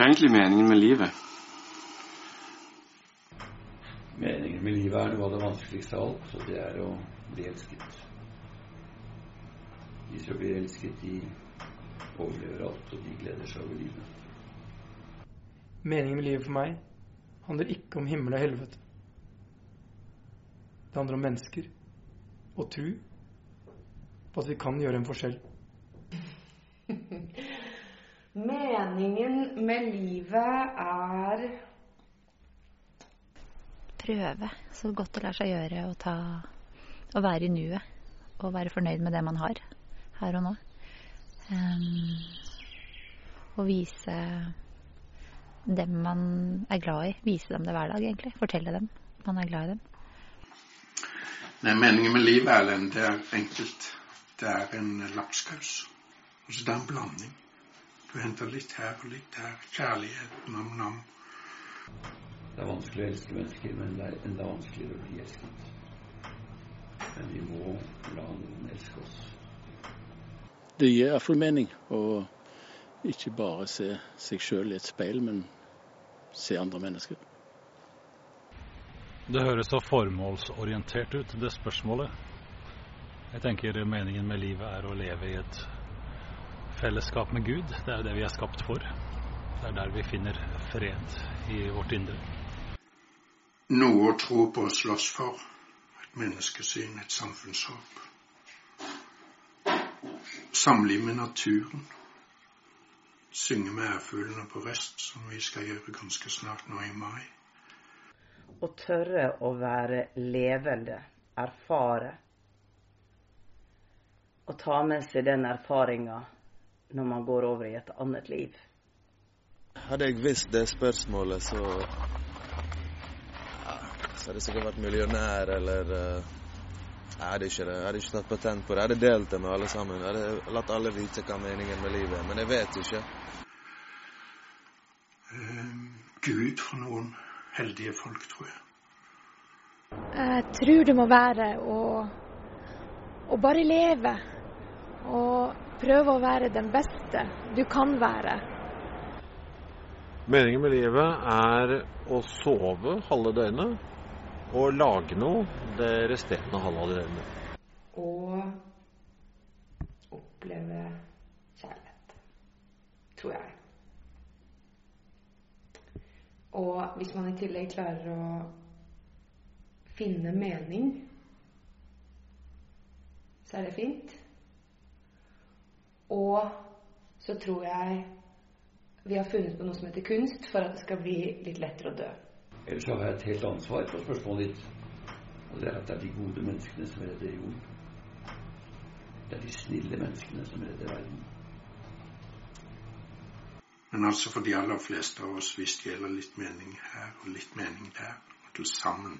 Hva er egentlig meningen med livet? Meningen med livet er noe av det vanskeligste av alt, og det er å bli elsket. De som blir elsket, de overlever alt, og de gleder seg over livet. Meningen med livet for meg handler ikke om himmel og helvete. Det handler om mennesker og tro på at vi kan gjøre en forskjell. Meningen med livet er Prøve så godt det lar seg gjøre å ta å være i nuet. Og være fornøyd med det man har her og nå. Um, og vise dem man er glad i. Vise dem det hver dag, egentlig. Fortelle dem man er glad i dem. Nei, Meningen med livet Erlend, det er enkelt. Det er en lapskaus. Altså, det er en blanding. Du henter litt her og litt der. Kjærlighet, nam-nam. Det er vanskelig å elske mennesker, men det er enda vanskeligere å bli elsket. Men vi må la noen elske oss. Det gir iallfall mening å ikke bare se seg sjøl i et speil, men se andre mennesker. Det høres så formålsorientert ut, det spørsmålet. Jeg tenker meningen med livet er å leve i et fellesskap med Gud. Det er det vi er skapt for. Det er der vi finner fred i vårt indre. Noe å tro på og slåss for. Et menneskesyn, et samfunnshåp. Samliv med naturen. Synge med ærfuglene på rest, som vi skal gjøre ganske snart nå i mai å tørre å være levende, erfare. Å ta med seg den erfaringa når man går over i et annet liv. Hadde jeg visst det spørsmålet, så ja, Så hadde jeg sikkert vært millionær eller uh, Jeg hadde ikke det. Jeg hadde ikke tatt patent på det. Jeg hadde delt det med alle sammen. Jeg hadde latt alle vite hva meningen med livet er. Men jeg vet ikke. Uh, Gud for noen heldige folk, tror jeg. Jeg tror det må være å, å bare leve. Og prøve å være den beste du kan være. Meningen med livet er å sove halve døgnet og lage noe det resterende halve døgnet. Og oppleve kjærlighet. Tror jeg. Og hvis man i tillegg klarer å finne mening, så er det fint. Og så tror jeg vi har funnet på noe som heter kunst, for at det skal bli litt lettere å dø. Ellers har jeg et helt ansvar på spørsmålet ditt. Og det er at det er de gode menneskene som redder jorden. Det er de snille menneskene som redder verden. Men altså for de aller fleste av oss, hvis det gjelder litt mening her og litt mening der, og til sammen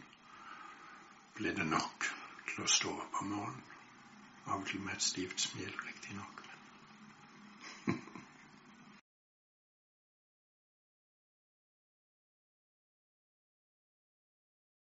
blir det nok til å stå opp om morgenen. Av og til med et stivt smil, riktignok.